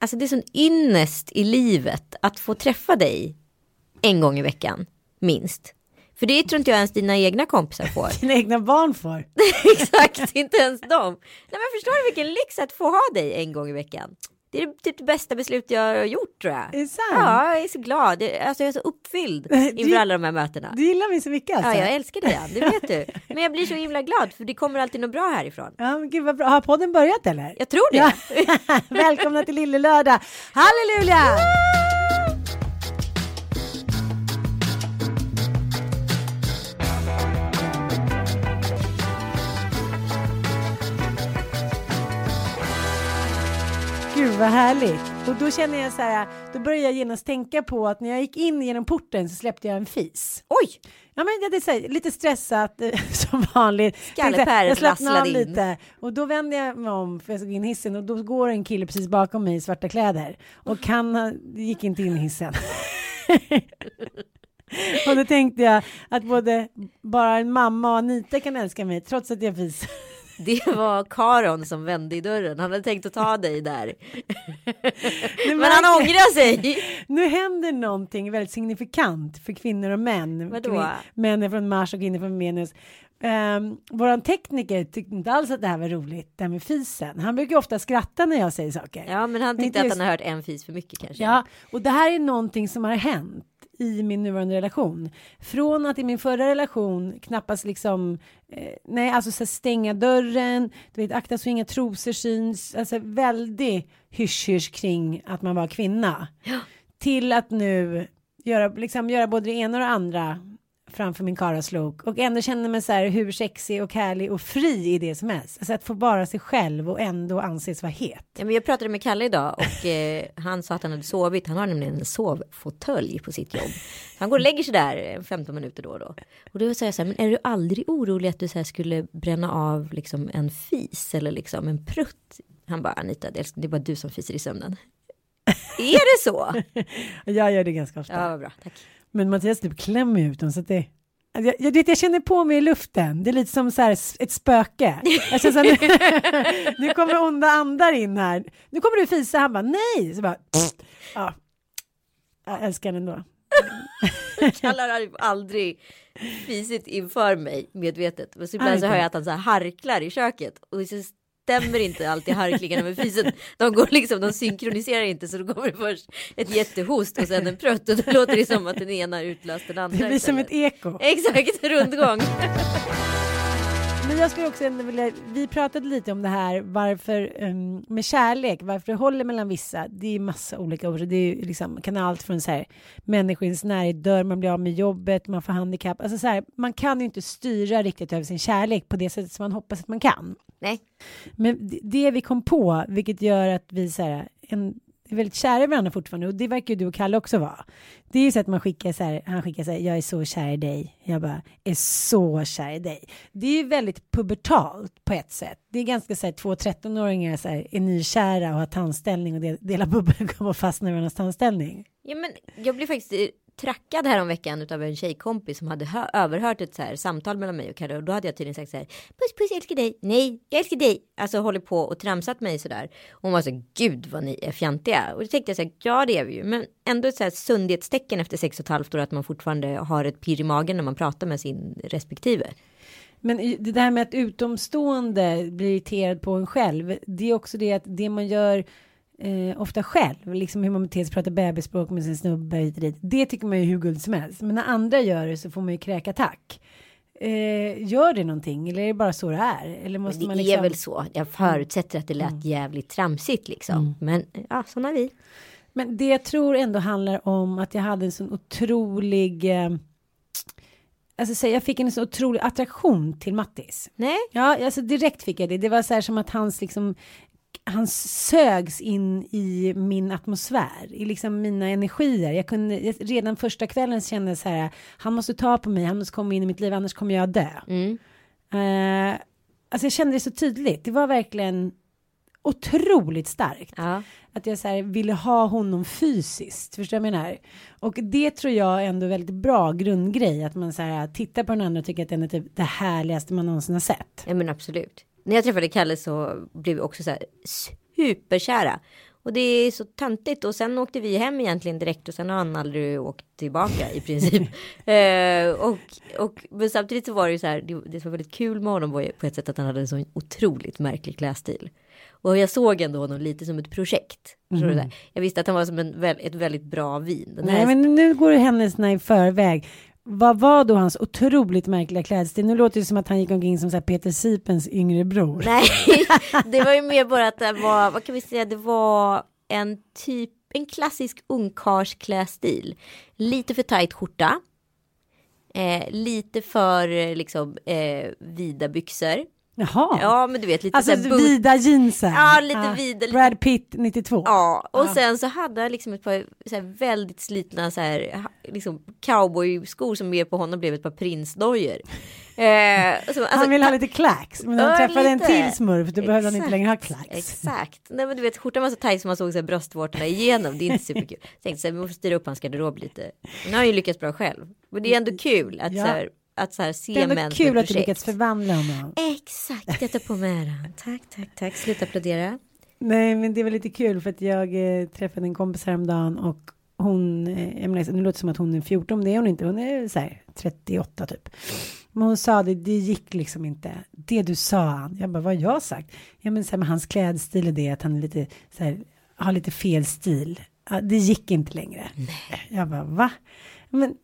Alltså det är sån ynnest i livet att få träffa dig en gång i veckan, minst. För det tror inte jag ens dina egna kompisar får. Dina egna barn får. Exakt, inte ens dem. Nej men förstår du vilken lyx att få ha dig en gång i veckan? Det är typ det bästa beslut jag har gjort tror jag. Är det sant? Ja, jag är så glad. Alltså jag är så uppfylld inför alla de här mötena. Du gillar mig så mycket alltså? Ja, jag älskar dig, det vet du. Men jag blir så himla glad för det kommer alltid något bra härifrån. Ja, men gud vad bra. Har podden börjat eller? Jag tror det. Ja. Välkomna till Lille Lördag. Halleluja! Vad härligt. Och då känner jag så här, då börjar jag genast tänka på att när jag gick in genom porten så släppte jag en fis. Oj! Ja men det är här, lite stressat eh, som vanligt. Skalle Tänkte, Per Jag slappnar av rasslade in. lite och då vänder jag mig om för jag gå in hissen och då går en kille precis bakom mig i svarta kläder och han gick inte in i hissen. och då tänkte jag att både bara en mamma och Anita kan älska mig trots att jag fis. Det var Karon som vände i dörren. Han hade tänkt att ta dig där. Men han ångrar sig. Nu händer någonting väldigt signifikant för kvinnor och män. Vadå? Kvin- Män är från Mars och kvinnor från Venus. Um, våran tekniker tyckte inte alls att det här var roligt, det här med fisen. Han brukar ofta skratta när jag säger saker. Ja, men han Men tyckte inte att just- han har hört en fis för mycket kanske. Ja, och det här är någonting som har hänt i min nuvarande relation. Från att i min förra relation knappast liksom, eh, nej alltså så stänga dörren, du vet akta så inga trosor syns, alltså väldigt hysch-hysch kring att man var kvinna. Till att nu göra, liksom, göra både det ena och det andra framför min karaslok och ändå känna mig så här hur sexig och härlig och fri i det som helst. Alltså att få vara sig själv och ändå anses vara het. Ja, men jag pratade med Kalle idag och eh, han sa att han hade sovit. Han har nämligen en sovfåtölj på sitt jobb. Han går och lägger sig där eh, 15 minuter då och då. Och då sa jag så här, men är du aldrig orolig att du så här skulle bränna av liksom en fis eller liksom en prutt? Han bara, Anita, det är det är bara du som fiser i sömnen. är det så? Jag gör det ganska ofta. Ja, vad bra, tack. Men Mattias typ klämmer ut dem så att det jag, jag, vet, jag känner på mig i luften. Det är lite som så här, ett spöke. Jag känner så här, nu, nu kommer onda andar in här. Nu kommer du fisa. Han bara nej. Så bara, ja. Jag älskar den ändå. Kalle har aldrig fisit inför mig medvetet. Men så ibland så hör inte. jag att han så här harklar i köket. Och så stämmer inte alltid harklingarna med fisen. De går liksom, de synkroniserar inte så då kommer det först ett jättehost och sen en prutt. Och då låter det som att den ena utlöst den andra. Det blir som ett eko. Exakt, rundgång. Men jag skulle också ändå vilja, vi pratade lite om det här varför um, med kärlek, varför det håller mellan vissa. Det är massa olika orsaker. Det är liksom, kan allt från så här människor i ens närhet dör, man blir av med jobbet, man får handikapp. Alltså så här, man kan ju inte styra riktigt över sin kärlek på det sättet som man hoppas att man kan. Nej, Men det- det vi kom på, vilket gör att vi så här, en, är väldigt kära i varandra fortfarande och det verkar ju du och Kalle också vara. Det är ju så att man skickar så här, han skickar så här, jag är så kär i dig. Jag bara, är så kär i dig. Det är ju väldigt pubertalt på ett sätt. Det är ganska så här, två 13-åringar så här, är nykära och har tandställning och del, delar bubbelgum och fastnar i varandras tandställning. ja, men jag blev faktiskt trackad häromveckan utav av en tjejkompis som hade överhört ett så här samtal mellan mig och Kalle och då hade jag tydligen sagt så här puss puss jag älskar dig. Nej jag älskar dig. Alltså håller på och tramsat mig sådär och hon var så gud vad ni är fjantiga. Och då tänkte jag så här ja det är vi ju. Men ändå ett så här sundhetstecken efter sex och ett halvt år att man fortfarande har ett pirr i magen när man pratar med sin respektive. Men det där med att utomstående blir irriterad på en själv, det är också det att det man gör eh, ofta själv, liksom hur man beter sig, pratar bebisspråk med sin snubbe hit och dit, det tycker man ju hur guld som helst. Men när andra gör det så får man ju kräkattack. Eh, gör det någonting eller är det bara så det är? Eller måste Det man är liksom... väl så. Jag förutsätter att det lät jävligt tramsigt liksom. Men ja, sådana vi. Men det jag tror ändå handlar om att jag hade en sån otrolig eh, Alltså säga, jag fick en så otrolig attraktion till Mattis. Nej, Ja, alltså direkt fick jag det. Det var så här som att hans liksom han sögs in i min atmosfär, i liksom mina energier. Jag kunde jag, redan första kvällen kände jag så här, han måste ta på mig, han måste komma in i mitt liv, annars kommer jag dö. Mm. Eh, alltså jag kände det så tydligt. Det var verkligen otroligt starkt. ja. Att jag så här ville ha honom fysiskt. Förstår du vad jag menar? Och det tror jag ändå är väldigt bra grundgrej. Att man så här tittar på den andra och tycker att den är typ det härligaste man någonsin har sett. ja, men absolut. När jag träffade Kalle så blev vi också så här superkära. Och det är så töntigt och sen åkte vi hem egentligen direkt och sen har han aldrig åkt tillbaka i princip. eh, och, och men samtidigt så var det ju så här, det, det som var väldigt kul med honom var ju på ett sätt att han hade en sån otroligt märklig klädstil. Och jag såg ändå honom lite som ett projekt. Du det? Jag visste att han var som en, ett väldigt bra vin. Nej men nu går det händelserna i förväg. Vad var då hans otroligt märkliga klädstil? Nu låter det som att han gick omkring som så här Peter Sipens yngre bror. Nej, det var ju mer bara att det var, vad kan vi säga, det var en typ, en klassisk ungkarlsklädstil. Lite för tajt skjorta. Eh, lite för eh, liksom eh, vida byxor. Jaha. Ja, men du vet lite alltså så vida jeansen. Ja, lite vida, lite- Brad Pitt 92. Ja, och Ja. sen så hade han liksom ett par så väldigt slitna så här, liksom cowboyskor som mer på honom blev ett par prinsdojor. Eh, som, han vill ha lite klacks. Men när han träffade en lite. till smurf då behövde han inte längre ha klacks. Exakt. Nej men du vet skjortan var så tajt som man såg så här bröstvårtorna igenom. Det är inte superkul. Tänkte så här, vi måste styra upp hans garderob lite. Nu har han ju lyckats bra själv. Men det är ändå kul att Ja. så här, att så här se Det är ändå män kul att du lyckats förvandla honom. Exakt, jag tar på mig äran. Tack, tack, tack. Sluta applådera. Nej, men det var lite kul för att jag eh, träffade en kompis häromdagen och hon, eh, jag menar, nu låter det som att hon är 14, det är hon inte, hon är så här 38 typ. Men hon sa det, det gick liksom inte. Det du sa han, jag bara, vad har jag sagt? Ja men så här med hans klädstil är det att han är lite så här, har lite fel stil. Ja, det gick inte längre. Jag bara, va? Men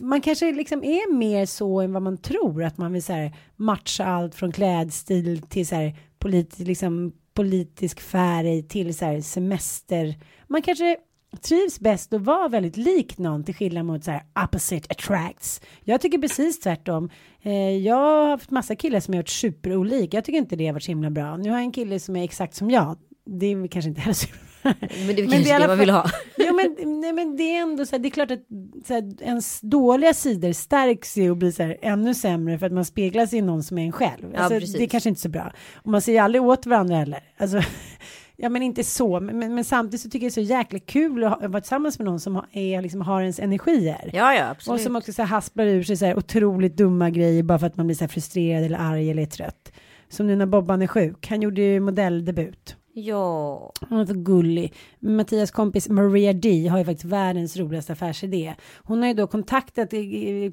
man kanske liksom är mer så än vad man tror att man vill så här matcha allt från klädstil till så här polit, liksom politisk färg till så här semester. Man kanske trivs bäst och vara väldigt lik någon till skillnad mot så här opposite attracts. Jag tycker precis tvärtom. Eh, jag har haft massa killar som är gjort superolika. Jag tycker inte det har varit så himla bra. Nu har jag en kille som är exakt som jag. Det är kanske inte heller så men det är Men kanske det man vill ha. Jo men, nej, men det är ändå så här, det är klart att så här, ens dåliga sidor stärks ju och blir så här, ännu sämre för att man speglar sig i någon som är en själv. Ja, Alltså, precis. det är kanske inte så bra. Och man säger aldrig åt varandra heller. Alltså, ja men inte så, men, men, men samtidigt så tycker jag det är så jäkla kul att ha- vara tillsammans med någon som har, är, liksom, har ens energier. Ja, ja, Och absolut. som också så här hasplar ur sig så här otroligt dumma grejer bara för att man blir så här frustrerad eller arg eller trött. Som nu när Bobban är sjuk. Han gjorde ju modelldebut. Ja, Hon är så gullig. Mattias kompis Maria D har ju faktiskt världens roligaste affärsidé. Hon har ju då kontaktat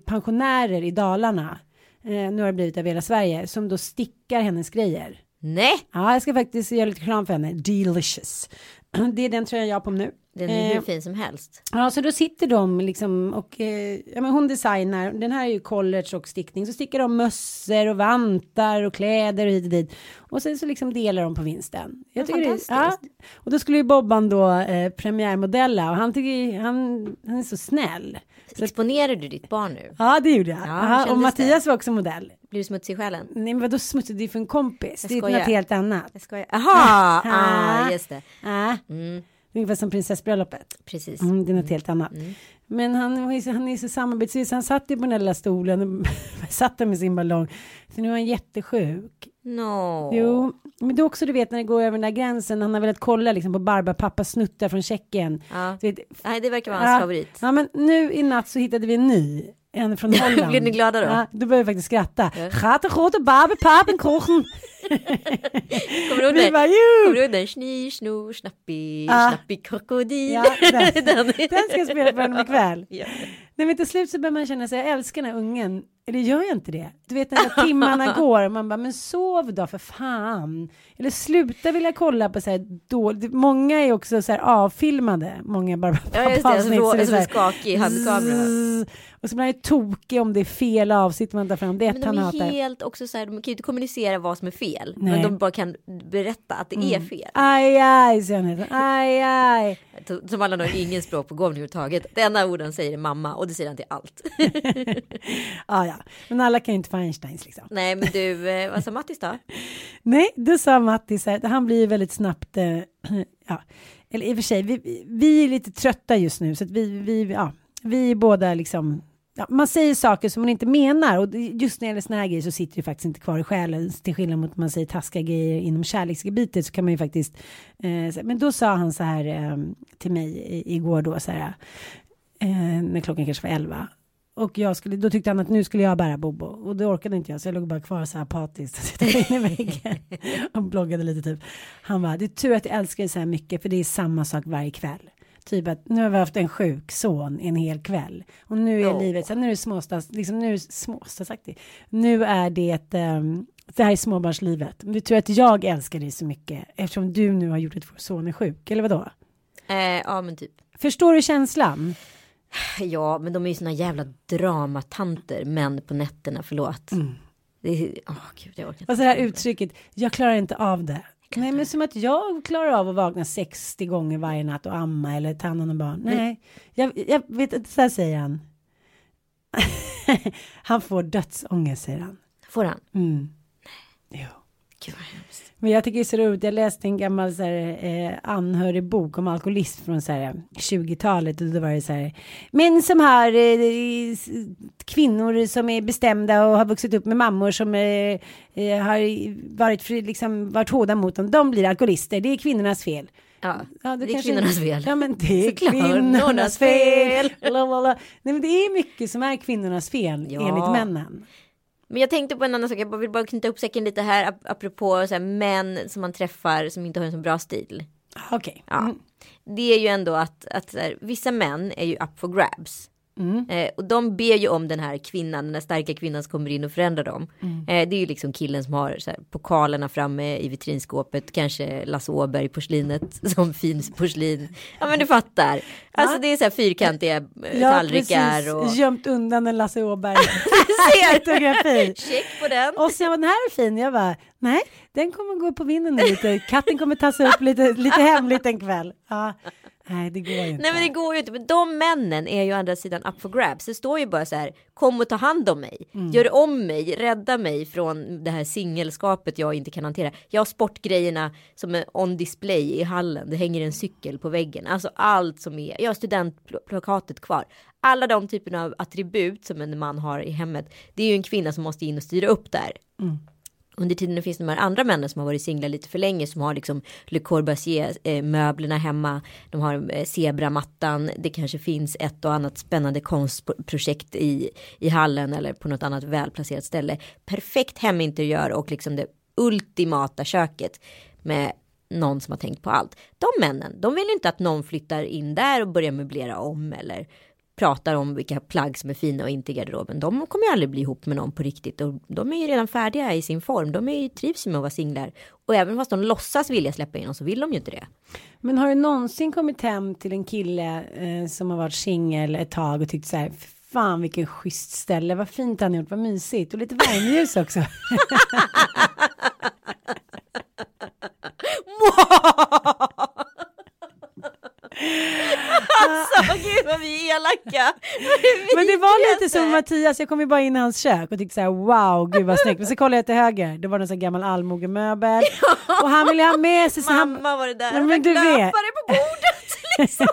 pensionärer i Dalarna. Eh, nu har det blivit över hela Sverige. Som då stickar hennes grejer. nej, Ja, jag ska faktiskt göra lite reklam för henne. Delicious. Det är den tröjan jag har på nu. den är hur Eh, fin som helst. Ja, så då sitter de liksom och eh, ja, men hon designar. Den här är ju college och stickning. Så stickar de mössor och vantar och kläder och hit och dit. Och sen så liksom delar de på vinsten. Jag Ja, tycker det, ja, och då skulle ju Bobban då eh, premiärmodella och han tycker han, han är så snäll. Så, Exponerar du ditt barn nu? ja, det gjorde jag. Ja, Aha, och Mattias var också modell. Blir du smutsig i själen? Nej, men vadå smutsigt? Det är för en kompis. Jag det är något helt annat. Jag skojar. Jaha, Ah. ah, just det. Ja, Mm, ungefär som prinsessbröllopet. precis. Mm, det är något helt annat. Men han, han är så samarbetsvis. Han satt ju på den där lilla stolen satt där med sin ballong. Så nu är han jättesjuk. No. Jo, men det är också du vet när det går över den där gränsen. Han har velat kolla liksom på Barbapappas snuttar från Tjeckien. Ja. Vet, Nej, det verkar vara hans ja, favorit. Ja, men nu i natt så hittade vi en ny. En från Holland. Blev ni glada då? Ja, då började jag faktiskt skratta. Ja. Kommer du ihåg den? Kommer du ihåg den? Sni, snor, snappi, Ja. snappi, krokodil. Ja, den. den. Den ska jag spela för honom ikväll. Ja. Nej men till slut så börjar man känna sig, jag älskar den här ungen. eller gör jag inte det? Du vet när timmarna går, man bara, men sov då för fan. Eller sluta vilja kolla på så här då, många är också så här avfilmade, många bara Ja just det, avsnitt, så, det är så så här, skakig handkamera. Och så blir man ju tokig om det är fel avsnitt man tar fram, det är Men ett han de är hatar. helt också så här, de kan ju inte kommunicera vad som är fel. Nej. Men de bara kan berätta att det är fel. Aj, aj, säger han. Aj, aj. Som alla har ingen språkbegåvning överhuvudtaget. Det enda ord han säger är mamma och det säger han till allt. Ja, ja. Men alla kan ju inte få Einsteins liksom. Nej men du, eh, vad sa Mattis då? Nej, då sa Mattis här, han blir ju väldigt snabbt, eh, ja, eller i och för sig, vi, vi är lite trötta just nu så att vi, vi, ja, vi är båda liksom, ja, man säger saker som man inte menar och just när det gäller såna här grejer så sitter det faktiskt inte kvar i själen till skillnad mot att man säger taskiga grejer inom kärleksgebitet så kan man ju faktiskt, eh, men då sa han så här eh, till mig igår då så här, eh, när klockan kanske var elva. Och jag skulle, då tyckte han att nu skulle jag bära Bobo och det orkade inte jag så jag låg bara kvar så här apatiskt i väggen och bloggade lite typ. Han bara, det är tur att jag älskar dig så här mycket för det är samma sak varje kväll. Typ att nu har vi haft en sjuk son en hel kväll och nu är Ja. livet, så nu är det småstads, liksom nu är det småstadsaktigt. Nu är det, um, det här är småbarnslivet. Det är tur att jag älskar dig så mycket eftersom du nu har gjort att vår son är sjuk, eller vadå? Eh, ja men typ. Förstår du känslan? Ja men de är ju såna jävla dramatanter män på nätterna, förlåt. Det är, åh gud jag orkar inte. Och så det här uttrycket, jag klarar inte av det. Nej men som att jag klarar av att vakna 60 gånger varje natt och amma eller ta hand om barn. Nej, jag, jag vet inte, så här säger han. han får dödsångest säger han. Får han? Mm. Jo. Men jag tycker det är så roligt, jag läste en gammal så här, eh, anhörig bok om alkoholism från så här, 20-talet och då var det så här, män som har eh, kvinnor som är bestämda och har vuxit upp med mammor som eh, eh, har varit, liksom, varit hårda mot dem, de blir alkoholister, det är kvinnornas fel. Ja, Ja, det är kanske- kvinnornas fel. Ja, men det är Såklart, kvinnornas fel. Nej, men det är mycket som är kvinnornas fel Ja. enligt männen. Men jag tänkte på en annan sak, jag vill bara knyta ihop säcken lite här ap- apropå så här, män som man träffar som inte har en så bra stil. Okej. Ja. Mm. Det är ju ändå att, att här, vissa män är ju up for grabs. Mm. Eh, och de ber ju om den här kvinnan, den här starka kvinnan som kommer in och förändrar dem. Mm. Eh, det är ju liksom killen som har så här, pokalerna framme i vitrinskåpet, kanske Lasse Åberg porslinet som fin porslin. Ja men du fattar. Alltså det är så här fyrkantiga eh, har tallrikar precis och gömt undan en Lasse Åberg ser. fotografi. Check på den. Och var den här är fin. Jag bara, nej, den kommer gå på vinden lite. Katten kommer ta sig upp lite, lite hemligt en kväll. Ja. Nej, det går ju inte. Nej men det går ju inte. Men de männen är ju å andra sidan up for grabs. Det står ju bara så här. Kom och ta hand om mig. Mm. Gör om mig. Rädda mig från det här singelskapet jag inte kan hantera. Jag har sportgrejerna som är on display i hallen. Det hänger en cykel på väggen. Alltså allt som är. Jag har studentplakatet kvar. Alla de typerna av attribut som en man har i hemmet. Det är ju en kvinna som måste in och styra upp där. Under tiden det finns de här andra männen som har varit singlar lite för länge som har liksom Le Corbusier möblerna hemma. De har eh, zebramattan. Det kanske finns ett och annat spännande konstprojekt i, i hallen eller på något annat välplacerat ställe. Perfekt heminteriör och liksom det ultimata köket med någon som har tänkt på allt. De männen, de vill ju inte att någon flyttar in där och börjar möblera om eller pratar om vilka plagg som är fina och inte i garderoben. De kommer ju aldrig bli ihop med någon på riktigt och de är ju redan färdiga i sin form. De är ju, trivs med att vara singlar och även fast de låtsas vilja släppa in dem så vill de ju inte det. Men har du någonsin kommit hem till en kille eh, som har varit singel ett tag och tyckt så här, fan vilken schysst ställe, vad fint han gjort, vad mysigt och lite värmeljus också. alltså gud vad vi är elaka. Men det var lite som Mattias, jag kom ju bara in i hans kök och tyckte så här wow, gud vad snyggt. Men så kollade jag till höger, det var någon sån här gammal allmogemöbel. Och han ville ha med sig så han, Mamma var det där. Ja, men du vet. På bordet. Liksom.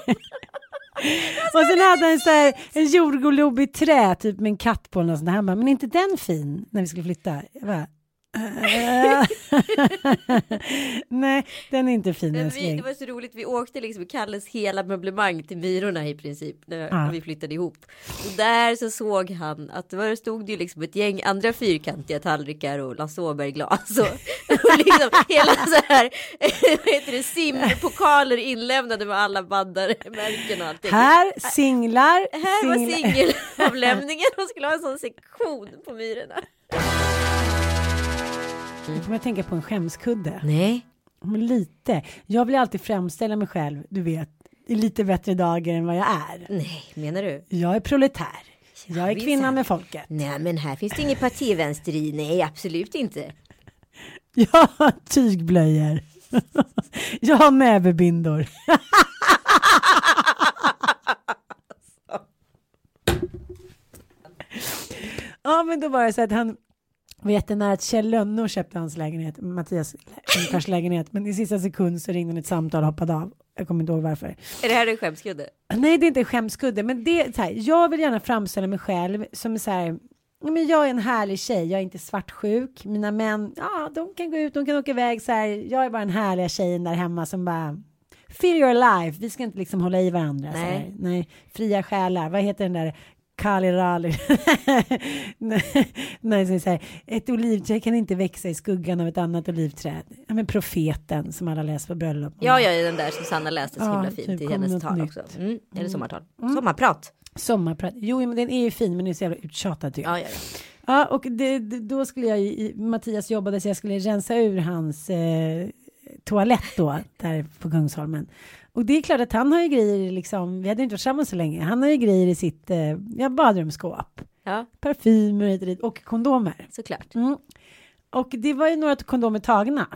och sen hade han så här, en jordglob i trä, typ med en katt på. Och sånt. Han bara, men är inte den fin när vi skulle flytta? Jag bara, Nej, den är inte fin vi, det var så roligt, vi åkte liksom Kalles hela möblemang till Myrorna i princip när Ja. vi flyttade ihop. Och där så såg han att det var, stod det ju liksom ett gäng andra fyrkantiga tallrikar och Lasse Åberg-glas och, och liksom hela så här, vad heter det, simpokaler inlämnade med alla bandar-märken och allting. Här singlar. Här var singlar. singelavlämningen och skulle ha en sån sektion på Myrorna. Nu kommer jag tänka på en skämskudde. Nej. Men lite. Jag vill alltid framställa mig själv, du vet, i lite bättre dagar än vad jag är. Nej, menar du? Jag är proletär. Jag är visst. kvinnan med folket. Nej, men här finns det ingen partivänster i. Nej, absolut inte. Jag har tygblöjor. Jag har näverbindor. Ja, men då var det så att han var jättenära att Kjell Lönnå köpte hans lägenhet, Mattias ungefärs lägenhet, men i sista sekund så ringde han ett samtal och hoppade av. Jag kommer inte ihåg varför. Är det här en skämskudde? Nej, det är inte en skämskudde, men det är så här, jag vill gärna framställa mig själv som så här, men jag är en härlig tjej, jag är inte svartsjuk, mina män, ja, de kan gå ut, de kan åka iväg så här, jag är bara en härliga tjejen där hemma som bara feel your life, vi ska inte liksom hålla i varandra. Så Nej. här. Nej, fria själar, vad heter den där Kali Rali. Nej, så här, ett olivträd kan inte växa i skuggan av ett annat olivträd. Ja, men profeten som alla läser på bröllop. Ja, jag är den där som Sanna läste så Ja, himla fint typ i hennes tal nytt. också. Mm, eller sommartal. Sommarprat. Sommarprat. Jo, men den är ju fin, men den är så jävla uttjatad tycker jag. Ja, ja, ja. Ja, och det, då skulle jag Mattias jobbade så jag skulle rensa ur hans eh, toalett då, där på Kungsholmen. Och det är klart att han har ju grejer, liksom, vi hade inte varit tillsammans så länge, han har ju grejer i sitt eh, ja, badrumsskåp. ja, Parfymer hit och dit, och kondomer. såklart. Mm. Och det var ju några kondomer tagna.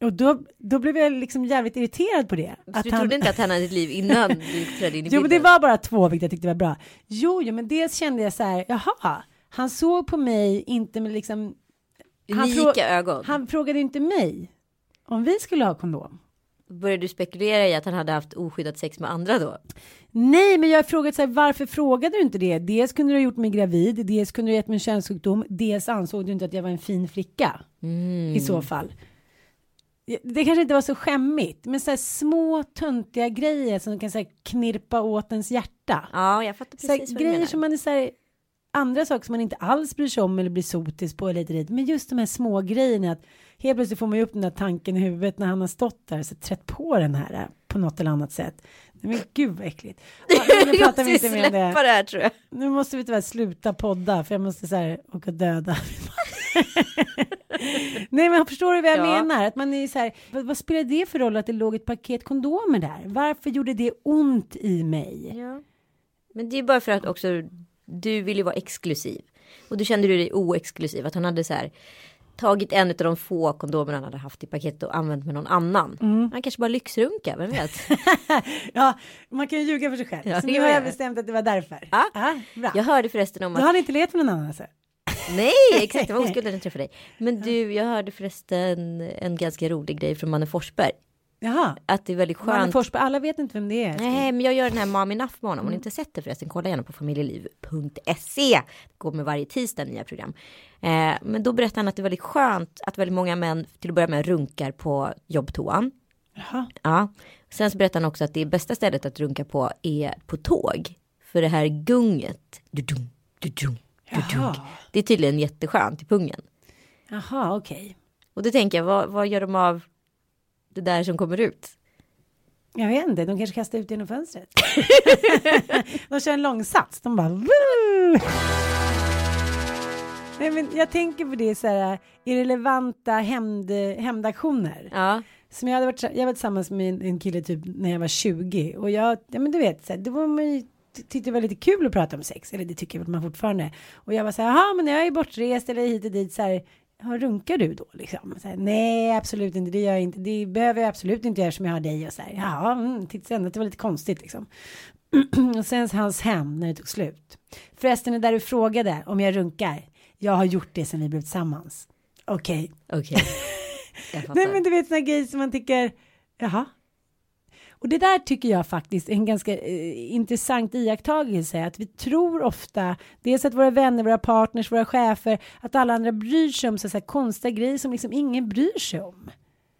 Och då, då blev jag liksom jävligt irriterad på det. Så du trodde inte att han hade ett liv innan du trädde in i Jo, men det bilden? var bara två vilket jag tyckte var bra. Jo, jo, men dels kände jag så här, jaha, han såg på mig inte med liksom, han frå- ögon. han frågade inte mig om vi skulle ha kondom. Började du spekulera i att han hade haft oskyddat sex med andra då? Nej, men jag har frågat så här, varför frågade du inte det? Dels kunde du ha gjort mig gravid, dels kunde du ha gett mig en könssjukdom, dels ansåg du inte att jag var en fin flicka Mm. i så fall. Det kanske inte var så skämmigt, men så här små töntiga grejer som kan så här, knirpa åt ens hjärta. Ja, jag fattar så här, precis vad du grejer menar. som man är så här, andra saker som man inte alls bryr sig om eller blir sotis på eller lite dit. Men just de här små grejerna att helt plötsligt får man ju upp den där tanken i huvudet när han har stått där så trätt på den här eh, på något eller annat sätt. Men gud vad äckligt. Ja, nu pratar vi inte mer om det. det här tror jag. Nu måste vi tyvärr sluta podda för jag måste så här åka och döda. Nej men förstår du vad jag Ja. menar? Att man är så här, vad, vad spelar det för roll att det låg ett paket kondomer där? Varför gjorde det ont i mig? Ja. Men det är bara för att också du vill ju vara exklusiv. Och då kände du dig oexklusiv. Att han hade så här tagit en av de få kondomer han hade haft i paketet och använt med någon annan. Mm. Han kanske bara lyxrunka, vem vet? Ja, man kan ju ljuga för sig själv. Ja, så nu har jag bestämt att det var därför. Ja. bra. Jag hörde förresten om att... har ni inte letat med någon annan alltså? Nej, exakt, det var oskuld när jag träffade dig. Men du, jag hörde förresten en ganska rolig grej från Manne Forsberg. Jaha. Att det är väldigt Manne skönt. Forsberg, alla vet inte vem det är. Nej, men jag gör den här Mom Enough med honom. Om ni inte sett det förresten, kolla gärna på familjeliv.se. Det går med varje tisdag nya program. Eh, men då berättar han att det är väldigt skönt att väldigt många män till att börja med runkar på jobbtoan. Jaha. Ja. Sen så berättar han också att det bästa stället att runka på är på tåg. För det här gunget. Du-dum, du-dum, du-dum. Det är tydligen jätteskönt i pungen. Jaha, okej. Och då tänker jag, vad, vad gör de av det där som kommer ut? Jag vet inte, de kanske kastar ut genom fönstret. de kör en långsats, de bara Woo! Nej, men jag tänker på det så här irrelevanta hämnd, hämndaktioner. Ja, Som jag hade varit, jag var tillsammans med en, kille typ när jag var 20 och jag, ja men du vet, så här, det var man ju tyckte det var lite kul att prata om sex, eller det tycker man fortfarande. Och jag var så här, jaha men jag är bortrest eller hit och dit så här, runkar du då liksom? Här, Nej, absolut inte, det gör jag inte, det behöver jag absolut inte göra som jag har dig och så här, jaha, mm, titta ändå det var lite konstigt liksom. och sen hans hem när det tog slut. Förresten, det där du frågade om jag runkar, jag har gjort det sen vi blev tillsammans. Okej, okej. Jag fattar. Nej men du vet såna grejer som man tycker, jaha. Och det där tycker jag faktiskt är en ganska eh, intressant iakttagelse. Att vi tror ofta, dels att våra vänner, våra partners, våra chefer, att alla andra bryr sig om så här konstiga grejer som liksom ingen bryr sig om.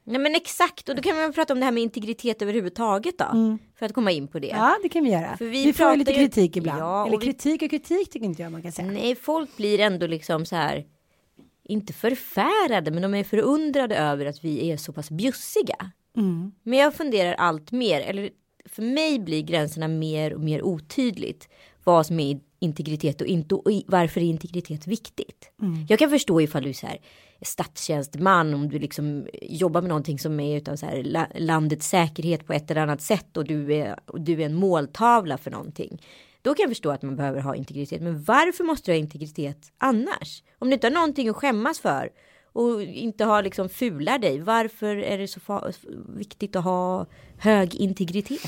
Nej men exakt och då kan man prata om det här med integritet överhuvudtaget då. För att komma in på det. Ja, det kan vi göra. För vi, vi får ju lite kritik ibland. Ja, Eller vi- kritik och kritik tycker inte jag man kan säga. Nej, folk blir ändå liksom så här. Inte förfärade, men de är förundrade över att vi är så pass bjussiga. Mm. Men jag funderar allt mer, eller för mig blir gränserna mer och mer otydligt. Vad som är integritet och inte och varför är integritet viktigt. Jag kan förstå ifall du är så här statstjänsteman om du liksom jobbar med någonting som är utav så här la, landets säkerhet på ett eller annat sätt och du är, och du är en måltavla för någonting. Då kan jag förstå att man behöver ha integritet. Men varför måste du ha integritet annars? Om du inte har någonting att skämmas för och inte ha liksom fular dig. Varför är det så viktigt att ha hög integritet?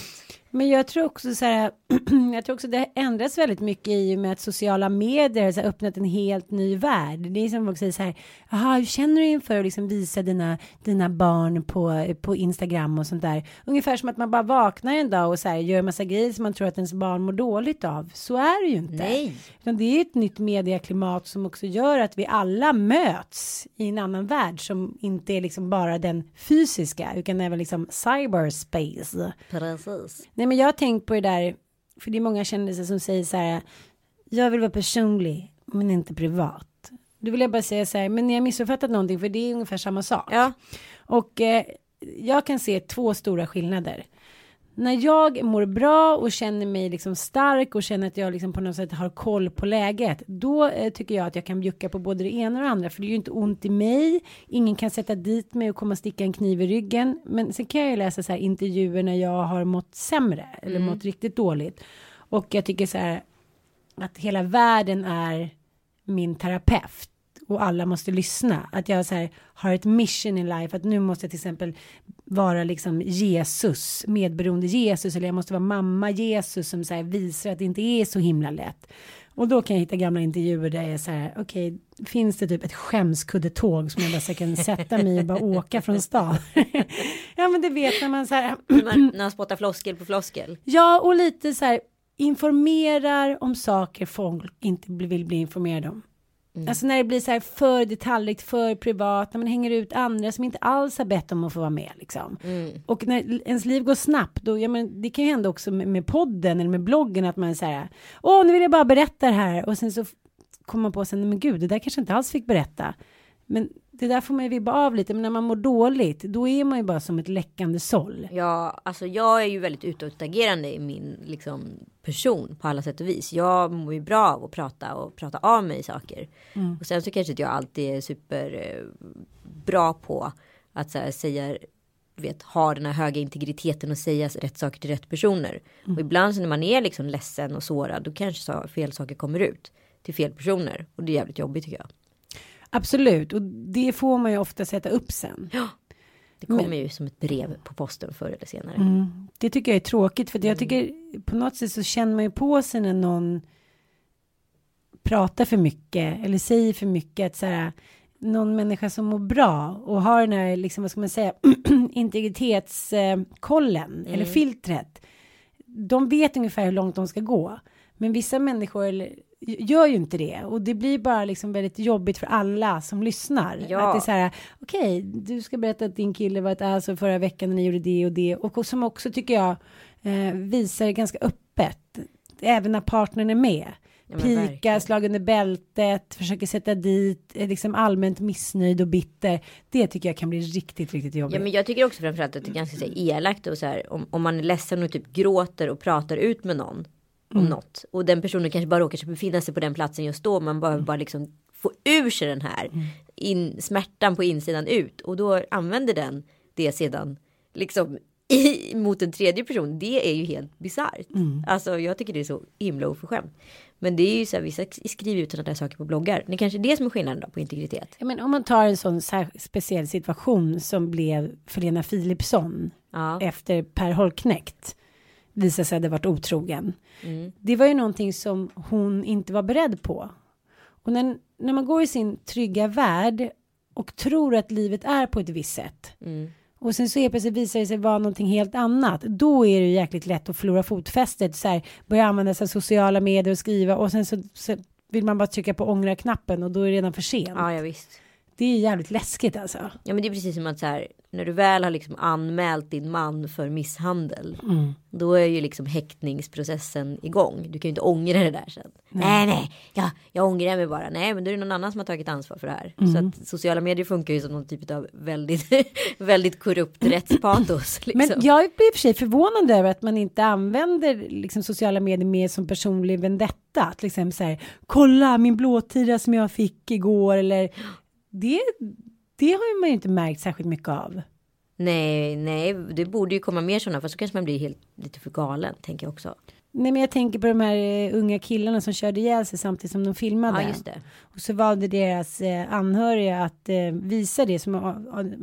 Men jag tror också så här, jag tror också det har ändrats väldigt mycket i och med att sociala medier har öppnat en helt ny värld. Det är som folk säger så här, jaha, hur känner du inför att liksom visa dina, dina barn på, på Instagram och sånt där? Ungefär som att man bara vaknar en dag och så här gör massa grejer som man tror att ens barn mår dåligt av. Så är det ju inte. Nej. Utan det är ett nytt medieklimat som också gör att vi alla möts i en annan värld som inte är liksom bara den fysiska utan även liksom cyberspace. Precis. Nej men jag har tänkt på det där, för det är många kändisar som säger så här, jag vill vara personlig men inte privat. Då vill jag bara säga så här, men ni har missuppfattat någonting för det är ungefär samma sak. Ja. Och eh, jag kan se två stora skillnader. När jag mår bra och känner mig liksom stark och känner att jag liksom på något sätt har koll på läget. Då eh, tycker jag att jag kan bjucka på både det ena och det andra. För det är ju inte ont i mig. Ingen kan sätta dit mig och komma och sticka en kniv i ryggen. Men sen kan jag ju läsa så här intervjuer när jag har mått sämre. Eller mått riktigt dåligt. Och jag tycker så här att hela världen är min terapeut och alla måste lyssna. Att jag så här, har ett mission in life, att nu måste jag till exempel vara liksom Jesus, medberoende Jesus, eller jag måste vara mamma Jesus som så här visar att det inte är så himla lätt. Och då kan jag hitta gamla intervjuer där jag är så här, okej, finns det typ ett skämskuddetåg som jag bara så kan sätta mig och bara åka från stan? ja, men det vet när man så här, Man, när man spottar floskel på floskel. Ja, och lite så här informerar om saker folk inte vill bli informerade om. Alltså när det blir så här för detaljrikt, för privat, när man hänger ut andra som inte alls har bett om att få vara med liksom. Och när ens liv går snabbt, då, ja, men det kan ju hända också med, med podden eller med bloggen att man säger åh nu vill jag bara berätta det här och sen så kommer man på sen, men gud det där kanske inte alls fick berätta. Men det där får man ju vibba av lite, men när man mår dåligt, då är man ju bara som ett läckande såll. Ja, alltså jag är ju väldigt utåtagerande i min liksom, person på alla sätt och vis. Jag mår ju bra av att prata och prata av mig saker. Och sen så kanske inte jag alltid är super eh, på att här, säga vet, ha den här höga integriteten och säga rätt saker till rätt personer. Och ibland så när man är liksom ledsen och sårad då kanske så, fel saker kommer ut till fel personer. Och det är jävligt jobbigt tycker jag. Absolut, och det får man ju ofta sätta upp sen. Det kommer ju som ett brev på posten förr eller senare. Mm. Det tycker jag är tråkigt för att jag tycker på något sätt så känner man ju på sig när någon pratar för mycket eller säger för mycket att så här någon människa som mår bra och har den här liksom vad ska man säga integritetskollen eller filtret. De vet ungefär hur långt de ska gå. Men vissa människor eller, gör ju inte det och det blir bara liksom väldigt jobbigt för alla som lyssnar. Ja. Att det är så här, okej, du ska berätta att din kille var ett ass och förra veckan när ni gjorde det och det och som också tycker jag eh, visar ganska öppet, även när partnern är med. Ja, Pika, slag under bältet, försöker sätta dit, är liksom allmänt missnöjd och bitter. Det tycker jag kan bli riktigt, riktigt jobbigt. Ja men jag tycker också framförallt att det är ganska så elakt och så här om, om man är ledsen och typ gråter och pratar ut med någon om något och den personen kanske bara råkar befinna sig på den platsen just då man behöver bara liksom få ur sig den här in, smärtan på insidan ut och då använder den det sedan liksom i, mot en tredje person. Det är ju helt bisarrt. Alltså jag tycker det är så himla oförskämt. Men det är ju så här vissa skriver ut sådana där saker på bloggar. Det kanske är det som är skillnaden då på integritet. Ja, men om man tar en sån speciell situation som blev för Lena Philipsson Ja. efter Per Holknekt visade sig hade varit otrogen. Det var ju någonting som hon inte var beredd på. Och när, när man går i sin trygga värld och tror att livet är på ett visst sätt. och sen så helt plötsligt visar det sig vara någonting helt annat. Då är det ju jäkligt lätt att förlora fotfästet. Så här, börja använda sig av sociala medier och skriva och sen så, så vill man bara trycka på ångra-knappen och då är det redan för sent. Ja, ja visst. Det är jävligt läskigt alltså. Ja men det är precis som att så här, när du väl har liksom anmält din man för misshandel. Mm. Då är ju liksom häktningsprocessen igång. Du kan ju inte ångra det där sen. Nej nej, ja, jag ångrar mig bara. Nej men då är det någon annan som har tagit ansvar för det här. Så Mm. att sociala medier funkar ju som någon typ av väldigt, väldigt korrupt rättspatos. Liksom. Men jag är i och för sig förvånad över att man inte använder liksom sociala medier mer som personlig vendetta. Till exempel så här, kolla min blåtira som jag fick igår eller det, det har man ju inte märkt särskilt mycket av. Nej, nej, det borde ju komma mer sådana. För så kanske man blir helt lite för galen, tänker jag också. Nej men jag tänker på de här eh, unga killarna som körde ihjäl sig samtidigt som de filmade. Ja, just det. Och så valde deras eh, anhöriga att eh, visa det som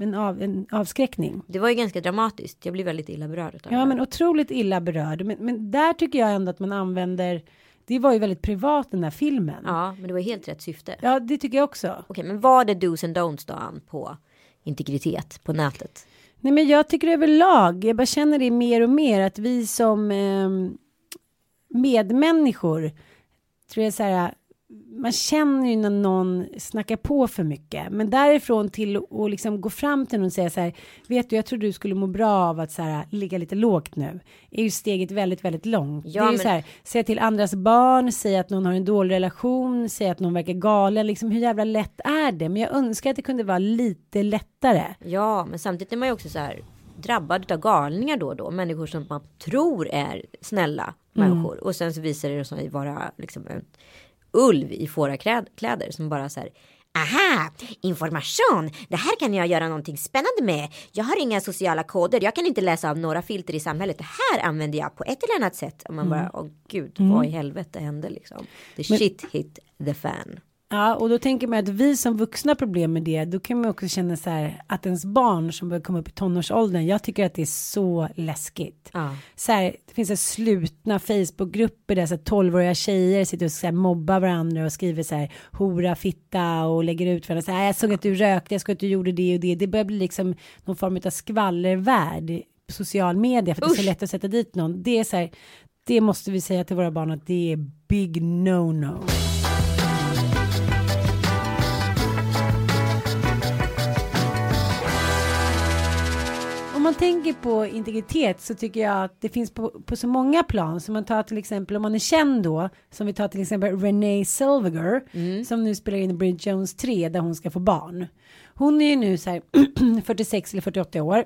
en, av, en avskräckning. Det var ju ganska dramatiskt. Jag blir väldigt illa berörd Ja men otroligt illa berörd. Men, men där tycker jag ändå att man använder, det var ju väldigt privat den där filmen. Ja, men det var helt rätt syfte. Ja det tycker jag också. Okej, men vad är dos and don'ts då Ann, på integritet på nätet? Nej men jag tycker överlag, jag bara känner det mer och mer att vi som eh, medmänniskor tror jag så här, man känner ju när någon snackar på för mycket. Men därifrån till att liksom gå fram till någon och säga så här, vet du jag tror du skulle må bra av att så här, ligga lite lågt nu. Är ju steget väldigt, väldigt långt. Ja, det är ju men- så här, säga till andras barn, säga att någon har en dålig relation, säga att någon verkar galen, liksom hur jävla lätt är det? Men jag önskar att det kunde vara lite lättare. Ja, men samtidigt är man ju också så här drabbad av galningar då och då. Människor som man tror är snälla människor. Och sen så visar det sig vara liksom en ulv i fårakläder som bara så här. Aha, information. Det här kan jag göra någonting spännande med. Jag har inga sociala koder. Jag kan inte läsa av några filter i samhället. Det här använder jag på ett eller annat sätt. Och man bara, åh gud, vad i helvete hände liksom? The shit hit the fan. Ja, och då tänker man att vi som vuxna har problem med det, då kan man också känna så här att ens barn som börjar komma upp i tonårsåldern, jag tycker att det är så läskigt. Ja. Så här, det finns så slutna Facebookgrupper där så 12-åriga tjejer sitter och så här mobbar varandra och skriver så här hora, fitta och lägger ut varandra. Så här, jag såg att du rökte, jag såg att du gjorde det och det. Det börjar bli liksom någon form av skvallervärld på social media för att det är så Usch. lätt att sätta dit någon. Det är så här, det måste vi säga till våra barn att det är big no-no. Om man tänker på integritet så tycker jag att det finns på, på så många plan. Så man tar till exempel om man är känd då, som vi tar till exempel Renee Zellweger, som nu spelar in Bridget Jones 3 där hon ska få barn. Hon är ju nu så här 46 eller 48 år.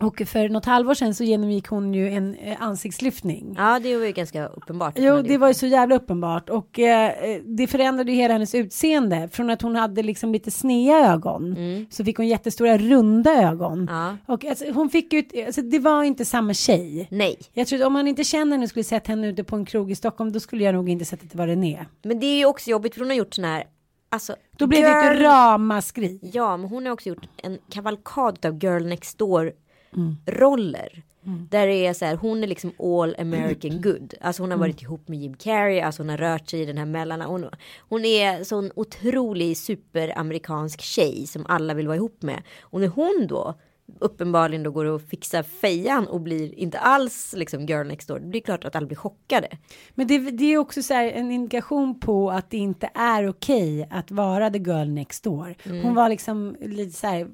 Och för något halvår sedan så genomgick hon ju en eh, ansiktslyftning. ja, det var ju ganska uppenbart. Jo, det var ju så jävla uppenbart och eh, det förändrade ju hela hennes utseende. Från att hon hade liksom lite snea ögon så fick hon jättestora runda ögon. Ja. Och alltså, hon fick ett- alltså, det var inte samma tjej. Nej, Jag tror att om man inte känner henne och skulle sett henne ute på en krog i Stockholm då skulle jag nog inte sett att det var René. men det är ju också jobbigt för hon har gjort sån här, alltså. Då blev det ett girl- ramaskri. Ja, men hon har också gjort en kavalkad av girl next door roller. Där det är så här, hon är liksom all American good. Alltså hon har varit ihop med Jim Carrey, alltså hon har rört sig i den här mellan. Hon, hon är sån otrolig superamerikansk tjej som alla vill vara ihop med. Och när hon då uppenbarligen då går och fixar fejan och blir inte alls liksom girl next door. Det blir klart att alla blir chockade. Men det, det är också så här en indikation på att det inte är okej att vara the girl next door. Hon var liksom lite så här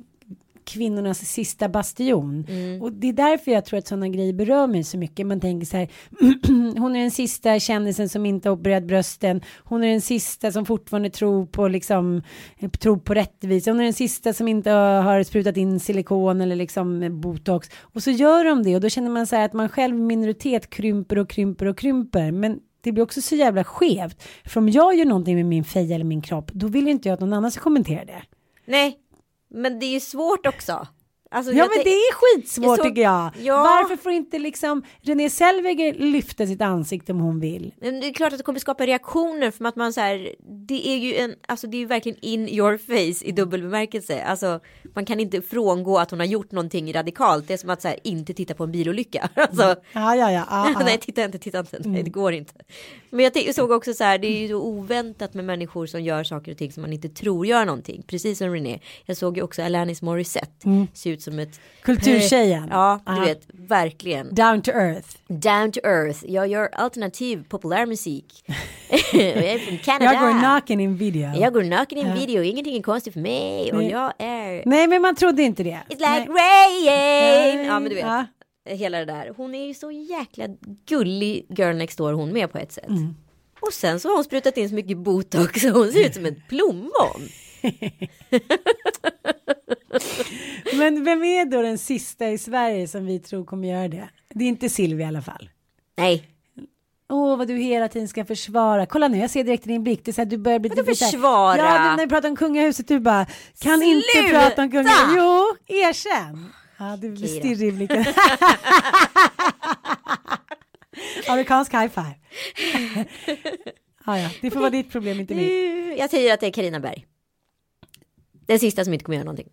kvinnornas sista bastion. Och det är därför jag tror att sådana grejer berör mig så mycket. Man tänker så här, hon är den sista kändisen som inte har opererat brösten. Hon är den sista som fortfarande tror på liksom, eh, tror på rättvisa. Hon är den sista som inte har sprutat in silikon eller liksom botox. Och så gör de det och då känner man så här att man själv minoritet krymper och krymper och krymper. Men det blir också så jävla skevt. För om jag gör någonting med min feja eller min kropp, då vill inte jag att någon annan ska kommentera det. Nej, men det är ju svårt också. Alltså, Ja men det är skitsvårt jag såg- tycker jag. Ja. Varför får inte liksom Renée Zellweger lyfta sitt ansikte om hon vill? Men det är klart att det kommer skapa reaktioner för att man så här, det är ju en, alltså det är ju verkligen in your face i dubbel bemärkelse. Alltså man kan inte frångå att hon har gjort någonting radikalt. Det är som att så här, inte titta på en bilolycka. Alltså, Ja, ja, ja. ja, ja. nej titta inte, titta inte, nej det går inte. Men jag såg också så här, det är ju så oväntat med människor som gör saker och ting som man inte tror gör någonting. Precis som René. Jag såg ju också Alanis Morissette se ut ut som ett Kulturtjejen. Ja, du Ja. vet, verkligen. Down to earth. Down to earth. Jag gör alternativ populärmusik. jag är från Kanada. Jag går naken i en video. Jag går naken i en video, ingenting är konstigt för mig och Nej. jag är Nej men man trodde inte det. It's like Nej. rain! Ja men du vet, Ja. hela det där. Hon är ju så jäkla gullig girl next door hon med på ett sätt. Mm. Och sen så har hon sprutat in så mycket botox så hon ser ut som ett plommon. Men vem är då den sista i Sverige som vi tror kommer göra det? Det är inte Silvia i alla fall. Nej, Åh, vad du hela tiden ska försvara. Kolla nu, jag ser direkt i din blick. Det är så här, du börjar bli Vadå här- försvara? Ja, när vi pratar om kungahuset, du bara kan inte Sluta! prata om kungahuset. Jo, erkänn. Ja, du blir stirrig i blicken. Amerikansk high five. ja, ja, det får vara ditt problem, inte mitt. jag säger att det är Karina Berg. Den sista som inte kommer göra någonting.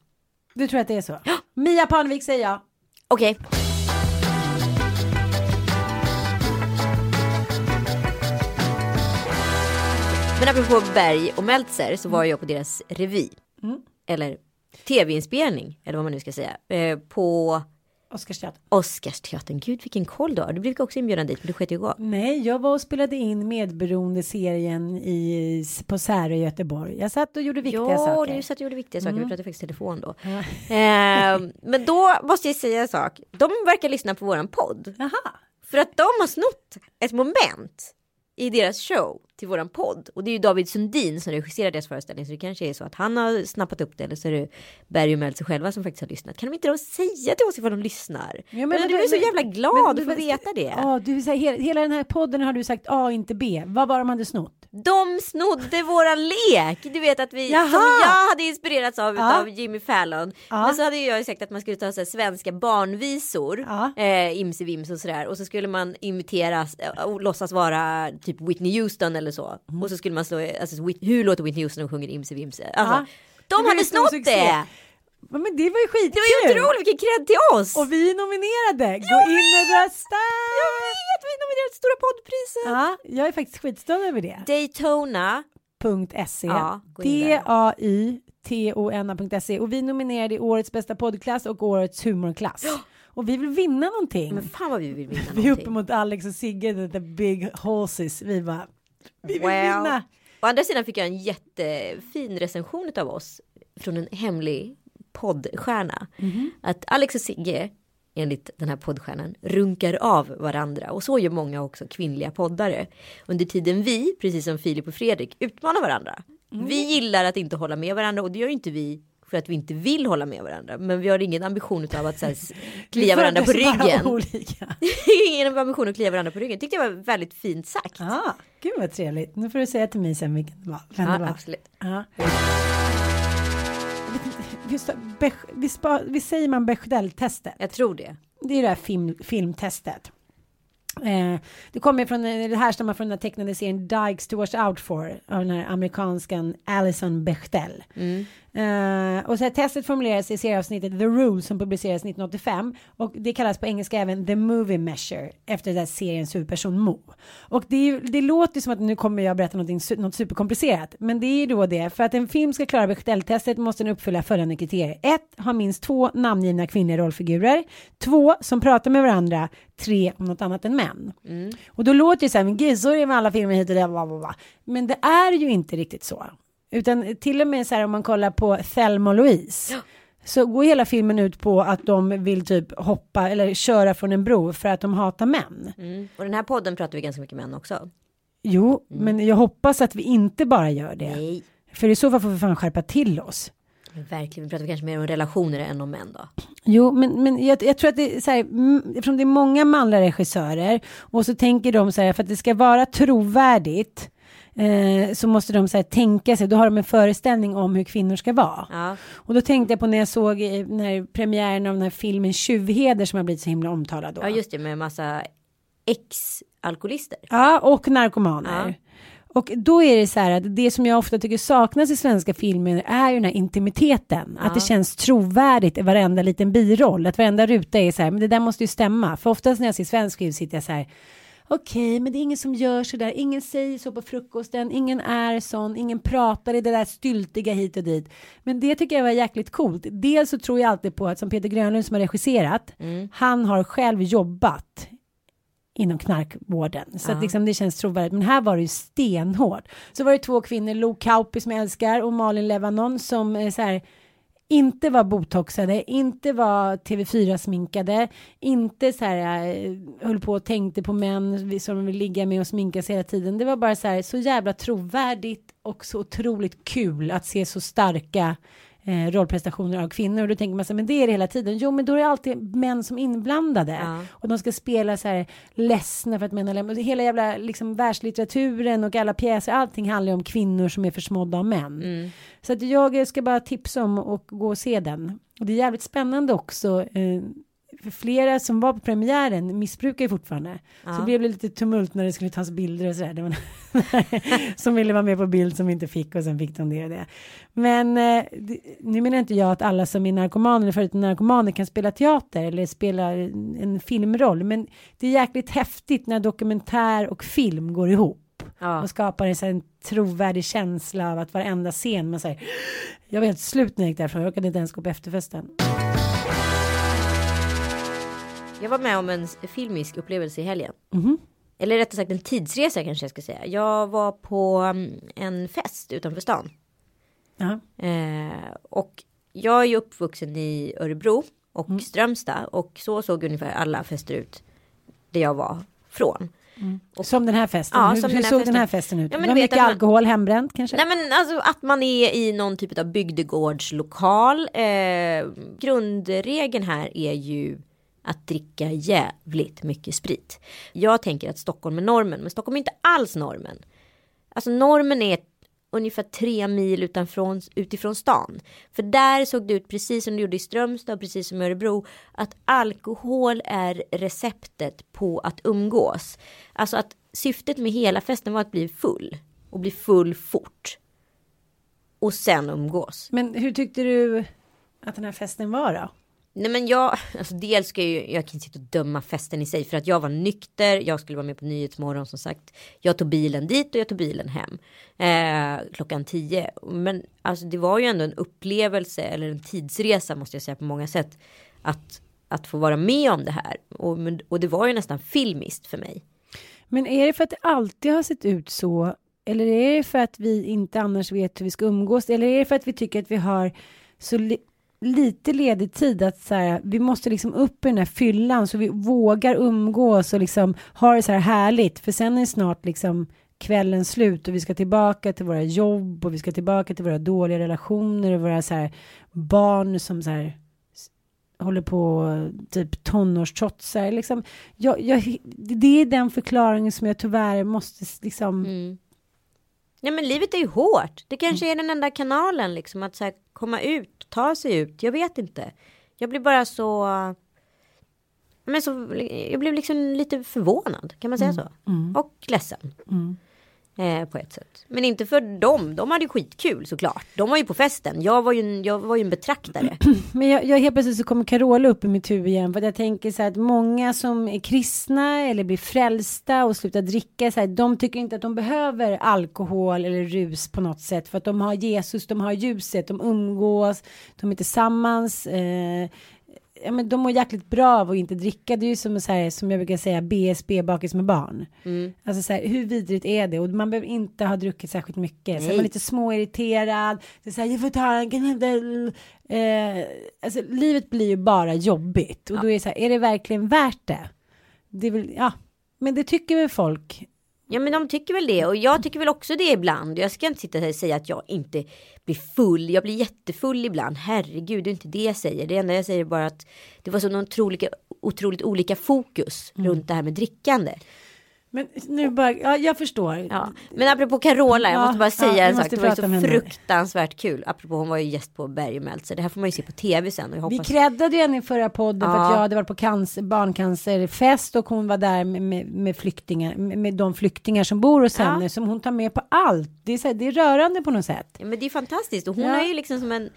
Du tror att det är så? Mia Parnevik säger jag. Okej. Men apropå Berg och Meltzer så var jag på deras revy. Eller tv-inspelning, eller vad man nu ska säga. Eh, på Oscarsteatern. Oscarsteatern. Gud vilken koll du har. Du blev också inbjuden dit, men du sket ju gå. Nej, jag var och spelade in medberoende-serien i, på Särö i Göteborg. Jag satt och gjorde viktiga ja, saker. du satt och gjorde viktiga saker. Vi pratade faktiskt telefon då. Ja. Eh, men då måste jag säga en sak. De verkar lyssna på våran podd. Jaha. För att de har snott ett moment i deras show till våran podd. Och det är ju David Sundin som regisserar deras föreställning. Så det kanske är så att han har snappat upp det. Eller så är det Berg och Meltzer själva som faktiskt har lyssnat. Kan de inte då säga till oss ifall de lyssnar? Ja, men, du är så jävla glad att få veta det. Ja, du, så här, hela, hela den här podden har du sagt A, inte B. Vad var de hade snott? De snodde våran lek. Du vet att vi, Jaha. som jag hade inspirerats av Ja. av Jimmy Fallon. Ja. Men så hade jag sagt att man skulle ta så svenska barnvisor. Ja. Eh, Imse Vims och sådär. Och så skulle man imitera eh, och låtsas vara typ Whitney Houston eller så. Mm. Och så skulle man slå, alltså hur låter Whitney Houston och sjunger Imse Vimse? Alltså, Ja. De hade snott det! Men det var ju skitkul. Det var ju otroligt, vilken cred till oss! Och vi är nominerade. Gå in och rösta. Jag vet, vi nominerade till Stora poddpriset! Ja, jag är faktiskt skitstolt över det. Daytona. .se. Ja. D-A-Y-T-O-N-A.se. Och vi nominerade i årets bästa poddklass och årets humorklass. Och vi vill vinna någonting. Men fan vad vi vill vinna vi är någonting. uppe mot Alex och Sigge, the big horses. Vi bara, vi vill Well. vinna. Å andra sidan fick jag en jättefin recension av oss från en hemlig poddstjärna. Mhm. Att Alex och Sigge, enligt den här poddstjärnan, runkar av varandra. Och så gör många också kvinnliga poddare. Under tiden vi, precis som Filip och Fredrik, utmanar varandra. Mm. Vi gillar att inte hålla med varandra och det gör inte vi för att vi inte vill hålla med varandra. Men vi har ingen ambition av att så här, klia varandra på ryggen. Olika. ingen ambition att klia varandra på ryggen. Tyckte jag var väldigt fint sagt. Ah, gud vad trevligt. Nu får du säga till mig sen vilken det var. Vem det Ja, var. absolut. Ja. Jag vet inte, Just, Bech- vi, spa, vi säger man Bechdel-testet. Jag tror det. Det är det här film, filmtestet. Eh, det kommer från, det härstammar från den här tecknade serien Dykes to Watch Out For av den här amerikanskan Alison Bechdel. Eh, och så här, testet formuleras i serieavsnittet The Rule som publicerades 1985 och det kallas på engelska även The Movie Measure efter den här seriens huvudperson Mo. Och det, är, det låter som att nu kommer jag berätta något superkomplicerat men det är ju då det för att en film ska klara Bechdel-testet måste den uppfylla följande kriterier. 1. Ha minst två namngivna kvinnliga rollfigurer. 2. Som pratar med varandra. 3. Om något annat än män. Och då låter det så här, men gud så är det med alla filmer hit och dit, bla, bla, bla. Men det är ju inte riktigt så. Utan till och med så här om man kollar på Thelma och Louise. Så går hela filmen ut på att de vill typ hoppa eller köra från en bro för att de hatar män. Mm. Och den här podden pratar vi ganska mycket män också. Jo, men jag hoppas att vi inte bara gör det. Nej. För i så fall får vi fan skärpa till oss. Verkligen, vi pratar kanske mer om relationer än om män då. Jo, men, men jag, jag tror att det är så här, mm, eftersom det är många manliga regissörer och så tänker de så här, för att det ska vara trovärdigt eh, så måste de så här, tänka sig, då har de en föreställning om hur kvinnor ska vara. Ja. Och då tänkte jag på när jag såg eh, den här premiären av den här filmen Tjuvheder som har blivit så himla omtalad då. ja, just det med massa ex-alkoholister. Ja, och narkomaner. Ja. Och då är det så här att det som jag ofta tycker saknas i svenska filmer är ju den här intimiteten. Att det känns trovärdigt i varenda liten biroll. Att varenda ruta är så här, men det där måste ju stämma. För oftast när jag ser svensk film sitter jag så här, okej, men det är ingen som gör så där. Ingen säger så på frukosten, ingen är sån, ingen pratar i det där styltiga hit och dit. Men det tycker jag var jäkligt coolt. Dels så tror jag alltid på att som Peter Grönlund som har regisserat, han har själv jobbat inom knarkvården. Så att liksom det känns trovärdigt. Men här var det ju stenhårt. Så var det två kvinnor, Lo Kauppi som jag älskar och Malin Levanon som eh, så här inte var botoxade, inte var TV4-sminkade, inte så här eh, höll på och tänkte på män som de vill ligga med och sminka sig hela tiden. Det var bara så här så jävla trovärdigt och så otroligt kul att se så starka eh, rollprestationer av kvinnor och då tänker man så här, men det är det hela tiden. Jo, men då är det alltid män som inblandade Ja. och de ska spela så här ledsna för att män har lämnat. Hela jävla liksom världslitteraturen och alla pjäser, allting handlar ju om kvinnor som är försmådda av män. Mm. Så att jag ska bara tipsa om att gå och se den. Och det är jävligt spännande också. Eh, för flera som var på premiären missbrukar ju fortfarande. Så det blev lite tumult när det skulle tas bilder och sådär. Var som ville vara med på bild som inte fick och sen fick de det och det. Men eh, nu menar inte jag att alla som är narkomaner eller förutom narkomaner kan spela teater eller spela en filmroll. Men det är jäkligt häftigt när dokumentär och film går ihop. Ja. Och skapar en, så här, en trovärdig känsla av att varenda scen man säger jag var helt slut när jag gick därifrån, jag orkade inte ens gå på efterfesten. Jag var med om en filmisk upplevelse i helgen. Mhm. Eller rättare sagt en tidsresa kanske jag ska säga. Jag var på mm, en fest utanför stan. Ja. Eh, och jag är ju uppvuxen i Örebro och Mm. Strömstad. Och så såg ungefär alla fester ut. Där jag var från. Som den här festen. Ja, hur hur den såg festen. den här festen ut? Ja, men det var mycket man- alkohol, hembränt kanske? Nej men alltså att man är i någon typ av bygdegårdslokal. Eh, grundregeln här är ju att dricka jävligt mycket sprit. Jag tänker att Stockholm är normen, men Stockholm är inte alls normen. Alltså normen är ungefär tre mil utanför, utifrån stan. För där såg det ut precis som det gjorde i Strömstad och precis som i Örebro. Att alkohol är receptet på att umgås. Alltså att syftet med hela festen var att bli full. Och bli full fort. Och sen umgås. Men hur tyckte du att den här festen var då? Nej men jag, alltså dels ska jag ju, jag kan inte sitta och döma festen i sig för att jag var nykter, jag skulle vara med på Nyhetsmorgon som sagt. Jag tog bilen dit och jag tog bilen hem. Eh, klockan tio. Men alltså det var ju ändå en upplevelse eller en tidsresa måste jag säga på många sätt. Att, att få vara med om det här. Och, men, och det var ju nästan filmiskt för mig. Men är det för att det alltid har sett ut så? Eller är det för att vi inte annars vet hur vi ska umgås? Eller är det för att vi tycker att vi har så lite ledig tid att så här, vi måste liksom upp i den här fyllan så vi vågar umgås och liksom ha det så här härligt. För sen är snart liksom kvällen slut och vi ska tillbaka till våra jobb och vi ska tillbaka till våra dåliga relationer och våra så här barn som så här håller på typ tonårstrotsar. Liksom, jag, jag, det är den förklaringen som jag tyvärr måste liksom liksom. Nej men livet är ju hårt. Det kanske är den enda kanalen liksom att så här, komma ut, ta sig ut. Jag vet inte. Jag blir bara så. Men så, jag blev liksom lite förvånad, kan man säga så? Och ledsen. Eh, på ett sätt. Men inte för dem, de hade ju skitkul såklart. De var ju på festen, jag var ju en, jag var ju en betraktare. Men jag, jag helt plötsligt så kommer Carola upp i mitt huvud igen. För jag tänker så här att många som är kristna eller blir frälsta och slutar dricka. Så här, de tycker inte att de behöver alkohol eller rus på något sätt. För att de har Jesus, de har ljuset, de umgås, de är tillsammans. Eh, ja, men de mår jäkligt bra av att inte dricka. Det är ju som, så här, som jag brukar säga BSB bakis med barn. Alltså så här, hur vidrigt är det? Och man behöver inte ha druckit särskilt mycket. Så är man Nej. lite småirriterad. Det är så här, jag får ta en. Eh, alltså livet blir ju bara jobbigt. Och då är det så här, är det verkligen värt det? Det är väl, ja. Men det tycker väl folk. Ja men de tycker väl det och jag tycker väl också det ibland. Jag ska inte sitta här och säga att jag inte blir full. Jag blir jättefull ibland. Herregud, det är inte det jag säger. Det enda jag säger är bara att det var så otroligt, otroligt olika fokus runt det här med drickande. Men nu bara, ja jag förstår. Ja. Men apropå Carola, jag Ja, måste bara säga ja, en sak. Det var så fruktansvärt kul. Apropå hon var ju gäst på Berg och Meltzer. Det här får man ju se på tv sen. Och jag Vi creddade henne i förra podden för att Ja. jag hade varit på cancer, barncancerfest och hon var där med, med, med flyktingar, med, med de flyktingar som bor hos Ja. henne som hon tar med på allt. Det är, så här, det är rörande på något sätt. Ja, men det är fantastiskt och hon Ja. är ju liksom som en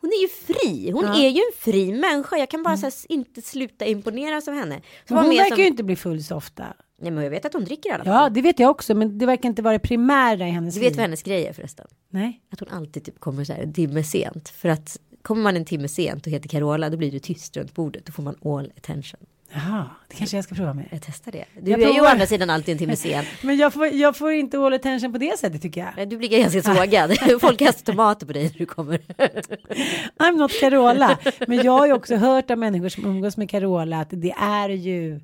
hon är ju fri. Hon Ja. Mm. är ju en fri människa. Jag kan bara så här, inte sluta imponeras av henne. Så hon verkar som- ju inte bli full så ofta. Nej men jag vet att hon dricker i alla fall. Ja, det vet jag också, men det verkar inte vara det primära i hennes Du liv. vet vad hennes grej är förresten? Nej. Att hon alltid typ kommer så här en timme sent. För att kommer man en timme sent och heter Carola då blir det tyst runt bordet. Då får man all attention. Jaha, det kanske jag ska prova med. Jag testar det. Du Jag är ju provar. å andra sidan alltid en timme sen. Men jag får, jag får inte all attention på det sättet tycker jag. Nej, Du blir ganska sågad. Folk kastar tomater på dig när du kommer. I'm not Carola. Men jag har ju också hört av människor som umgås med Carola att det är ju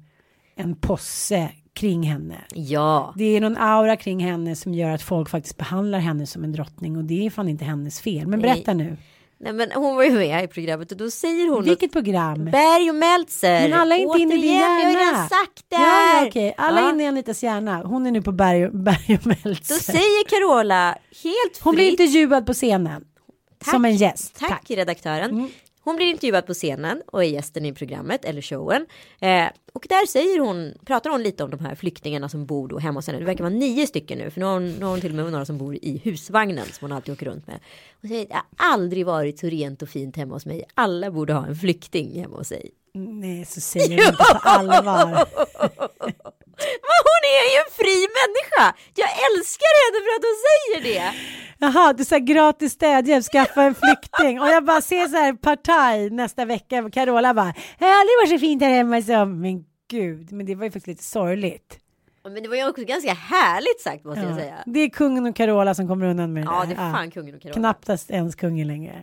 en posse kring henne. Ja. Det är någon aura kring henne som gör att folk faktiskt behandlar henne som en drottning och det är fan inte hennes fel. Men berätta nu. Nej men hon var ju med i programmet och då säger hon Vilket program? att Berg och Meltzer. Men alla är inte inne i din Återigen, vi har hjärna. redan sagt det här. ja, okej. Alla Ja. är inne i Anitas hjärna. Hon är nu på berg, berg och Då Meltzer. säger Carola helt Hon blir fritt. intervjuad på scenen. Som en gäst. Tack, redaktören. Hon blir intervjuad på scenen och är gästen i programmet eller showen. Eh, och där säger hon, pratar hon lite om de här flyktingarna som bor då hemma hos henne. Det verkar vara nio stycken nu, för nu har hon, nu har hon till och med några som bor i husvagnen som hon alltid åker runt med. Hon säger, det har aldrig varit så rent och fint hemma hos mig. Alla borde ha en flykting hemma hos sig. Nej, så säger hon inte på allvar. Men hon är ju en fri människa! Jag älskar henne för att hon säger det! Jaha, du sa gratis städhjälp, skaffa en flykting. Och jag bara ser så här partaj nästa vecka. Carola bara, jag har aldrig varit så fint här hemma som. Men gud, men det var ju faktiskt lite sorgligt. Men det var ju också ganska härligt sagt måste jag Ja. säga. Det är kungen och Carola som kommer undan med det Ja, det är fan kungen och Carola. Knappast ens kungen längre.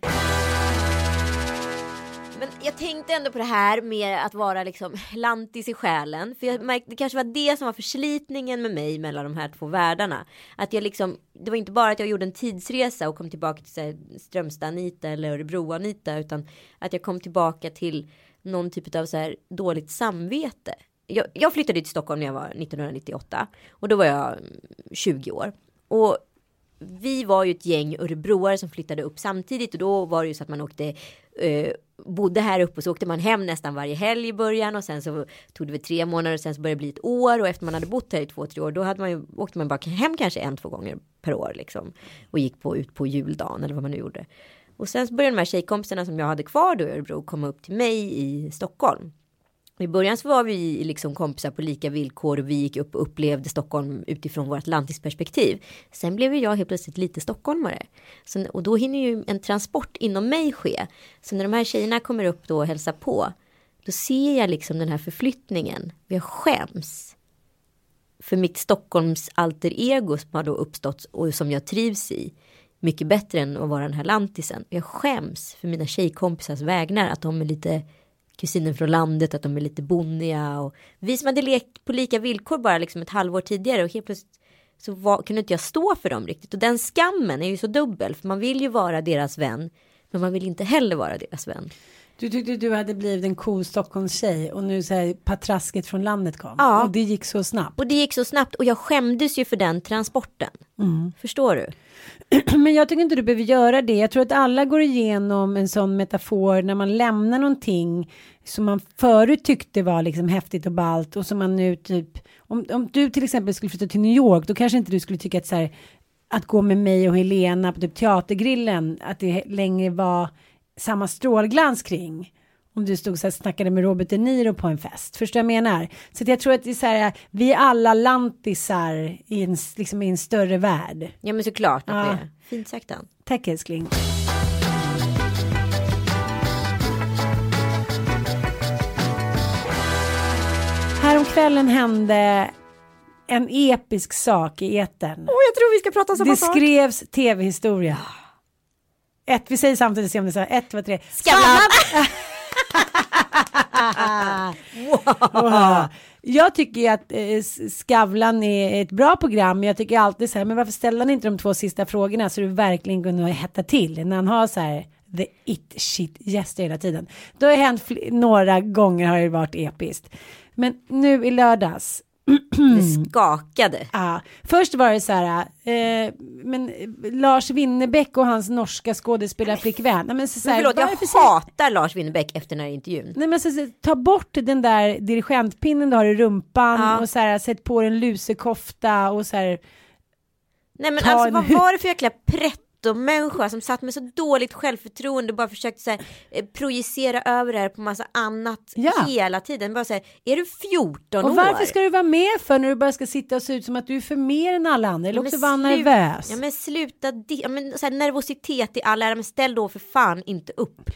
Jag tänkte ändå på det här med att vara liksom lantis i själen. För jag märkte, det kanske var det som var förslitningen med mig mellan de här två världarna. Att jag liksom, det var inte bara att jag gjorde en tidsresa och kom tillbaka till Strömstad-Anita eller Örebro-Anita. Utan att jag kom tillbaka till någon typ av så här dåligt samvete. Jag, jag flyttade till Stockholm när jag var 1998. Och då var jag mm, 20 år. Och vi var ju ett gäng örebroare som flyttade upp samtidigt och då var det ju så att man åkte eh, bodde här uppe och så åkte man hem nästan varje helg i början och sen så tog det väl tre månader och sen så började det bli ett år och efter man hade bott här i två, tre år då hade man ju, åkte man bara hem kanske en, två gånger per år liksom och gick på, ut på juldagen eller vad man nu gjorde. Och sen så började de här tjejkompisarna som jag hade kvar då i Örebro komma upp till mig i Stockholm. I början så var vi liksom kompisar på lika villkor och vi gick upp och upplevde Stockholm utifrån vårt lantisperspektiv. Sen blev jag helt plötsligt lite stockholmare. Så, och då hinner ju en transport inom mig ske. Så när de här tjejerna kommer upp då och hälsar på. Då ser jag liksom den här förflyttningen. Jag skäms. För mitt Stockholms alter ego som har då uppstått och som jag trivs i. Mycket bättre än att vara den här lantisen. Jag skäms för mina tjejkompisars vägnar. Att de är lite kusiner från landet, att de är lite boniga Och vi som hade lekt på lika villkor bara liksom ett halvår tidigare och helt plötsligt så var, kunde inte jag stå för dem riktigt. Och den skammen är ju så dubbel, för man vill ju vara deras vän, men man vill inte heller vara deras vän. Du tyckte du hade blivit en cool Stockholmstjej och nu så här patrasket från landet kom. Ja. Och det gick så snabbt. Och det gick så snabbt och jag skämdes ju för den transporten. Förstår du? Men jag tycker inte du behöver göra det. Jag tror att alla går igenom en sån metafor när man lämnar någonting som man förut tyckte var liksom häftigt och ballt och som man nu typ om, om du till exempel skulle flytta till New York då kanske inte du skulle tycka att så här att gå med mig och Helena på typ teatergrillen att det längre var samma strålglans kring om du stod så här snackade med Robert De Niro på en fest. Förstår du vad jag menar? Så att jag tror att det är så här, vi är alla lantisar i en, liksom i en större värld. Ja men såklart att Ja. det är. Fint sagt Dan. Tack älskling. Häromkvällen hände en episk sak i etern. Åh, jag tror vi ska prata samma Det skrevs tv-historia. Ett, vi säger samtidigt, se om det är så. Ett, två, tre. Skavlan! Wow. Jag tycker att eh, Skavlan är ett bra program. Men jag tycker alltid så här, men varför ställer han inte de två sista frågorna så du verkligen kunde hetta till när han har så här the it shit gäster hela tiden. Då har det hänt några gånger har det varit episkt. Men nu i lördags Det skakade. Ja, först var det så här, eh, men Lars Winnerbäck och hans norska skådespelarflickvän. Nej, men så, så Men här, förlåt, jag säger- hatar Lars Winnerbäck efter den här intervjun. Nej men så, så, ta bort den där dirigentpinnen du har i rumpan Ja. och så här sätt på en lusekofta och så här. Nej men Ta alltså en vad var det för jäkla människa som satt med så dåligt självförtroende och bara försökte så här, eh, projicera över det här på massa annat Ja. hela tiden. Bara säga, är du 14 Och år? varför ska du vara med för när du bara ska sitta och se ut som att du är för mer än alla andra eller Ja, också vara nervös? Ja men sluta, ja, men, så här, nervositet i all ära, men ställ då för fan inte upp.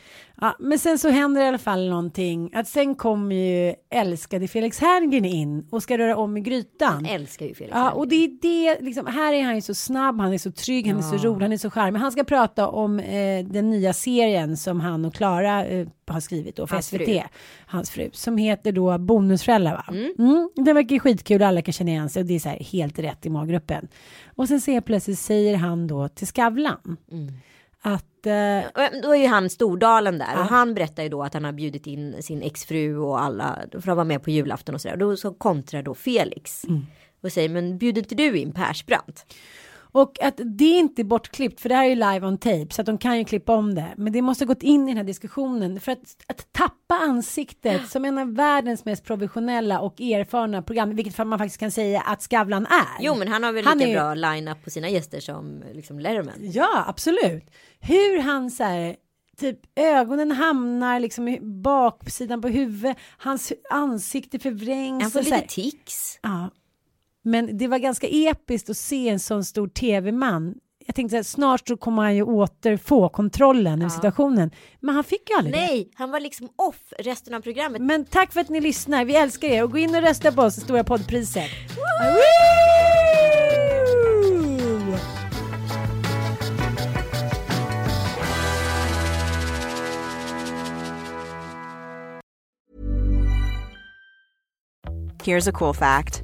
Ja, men sen så händer i alla fall någonting att sen kommer ju älskade Felix Herngren in och ska röra om i grytan. Han älskar ju Felix Ja, Herngren. och det är det, liksom, här är han ju så snabb, han är så trygg, han är så rolig, han är så charmig. Han ska prata om eh, den nya serien som han och Klara eh, har skrivit då för Hans SVT, fru. hans fru, som heter då Bonusföräldrar va? Mm. det verkar ju skitkul, alla kan känna igen sig och det är så här helt rätt i maggruppen. Och sen ser jag plötsligt säger han då till Skavlan att Och Då är ju han Stordalen där och han berättar ju då att han har bjudit in sin exfru och alla för att vara med på julafton och sådär. Då så kontrar då Felix Mm. och säger men bjuder inte du in Persbrandt? Och att det är inte bortklippt, för det här är ju live on tape, så att de kan ju klippa om det. Men det måste ha gått in i den här diskussionen. För att, att tappa ansiktet som en av världens mest professionella och erfarna program, vilket man faktiskt kan säga att Skavlan är. Jo men han har väl Han lika är- bra line-up på sina gäster som liksom Letterman. Ja, absolut. Hur han så här, typ ögonen hamnar liksom i baksidan på huvudet, hans ansikte förvrängs. Han får lite tics. Ja. Men det var ganska episkt att se en sån stor tv-man. Jag tänkte att snart så kommer han ju återfå kontrollen över situationen. Men han fick ju aldrig det. Nej, han var liksom off resten av programmet. Men tack för att ni lyssnar. Vi älskar er och gå in och rösta på oss i Stora poddpriset. Woo! Here's a cool fact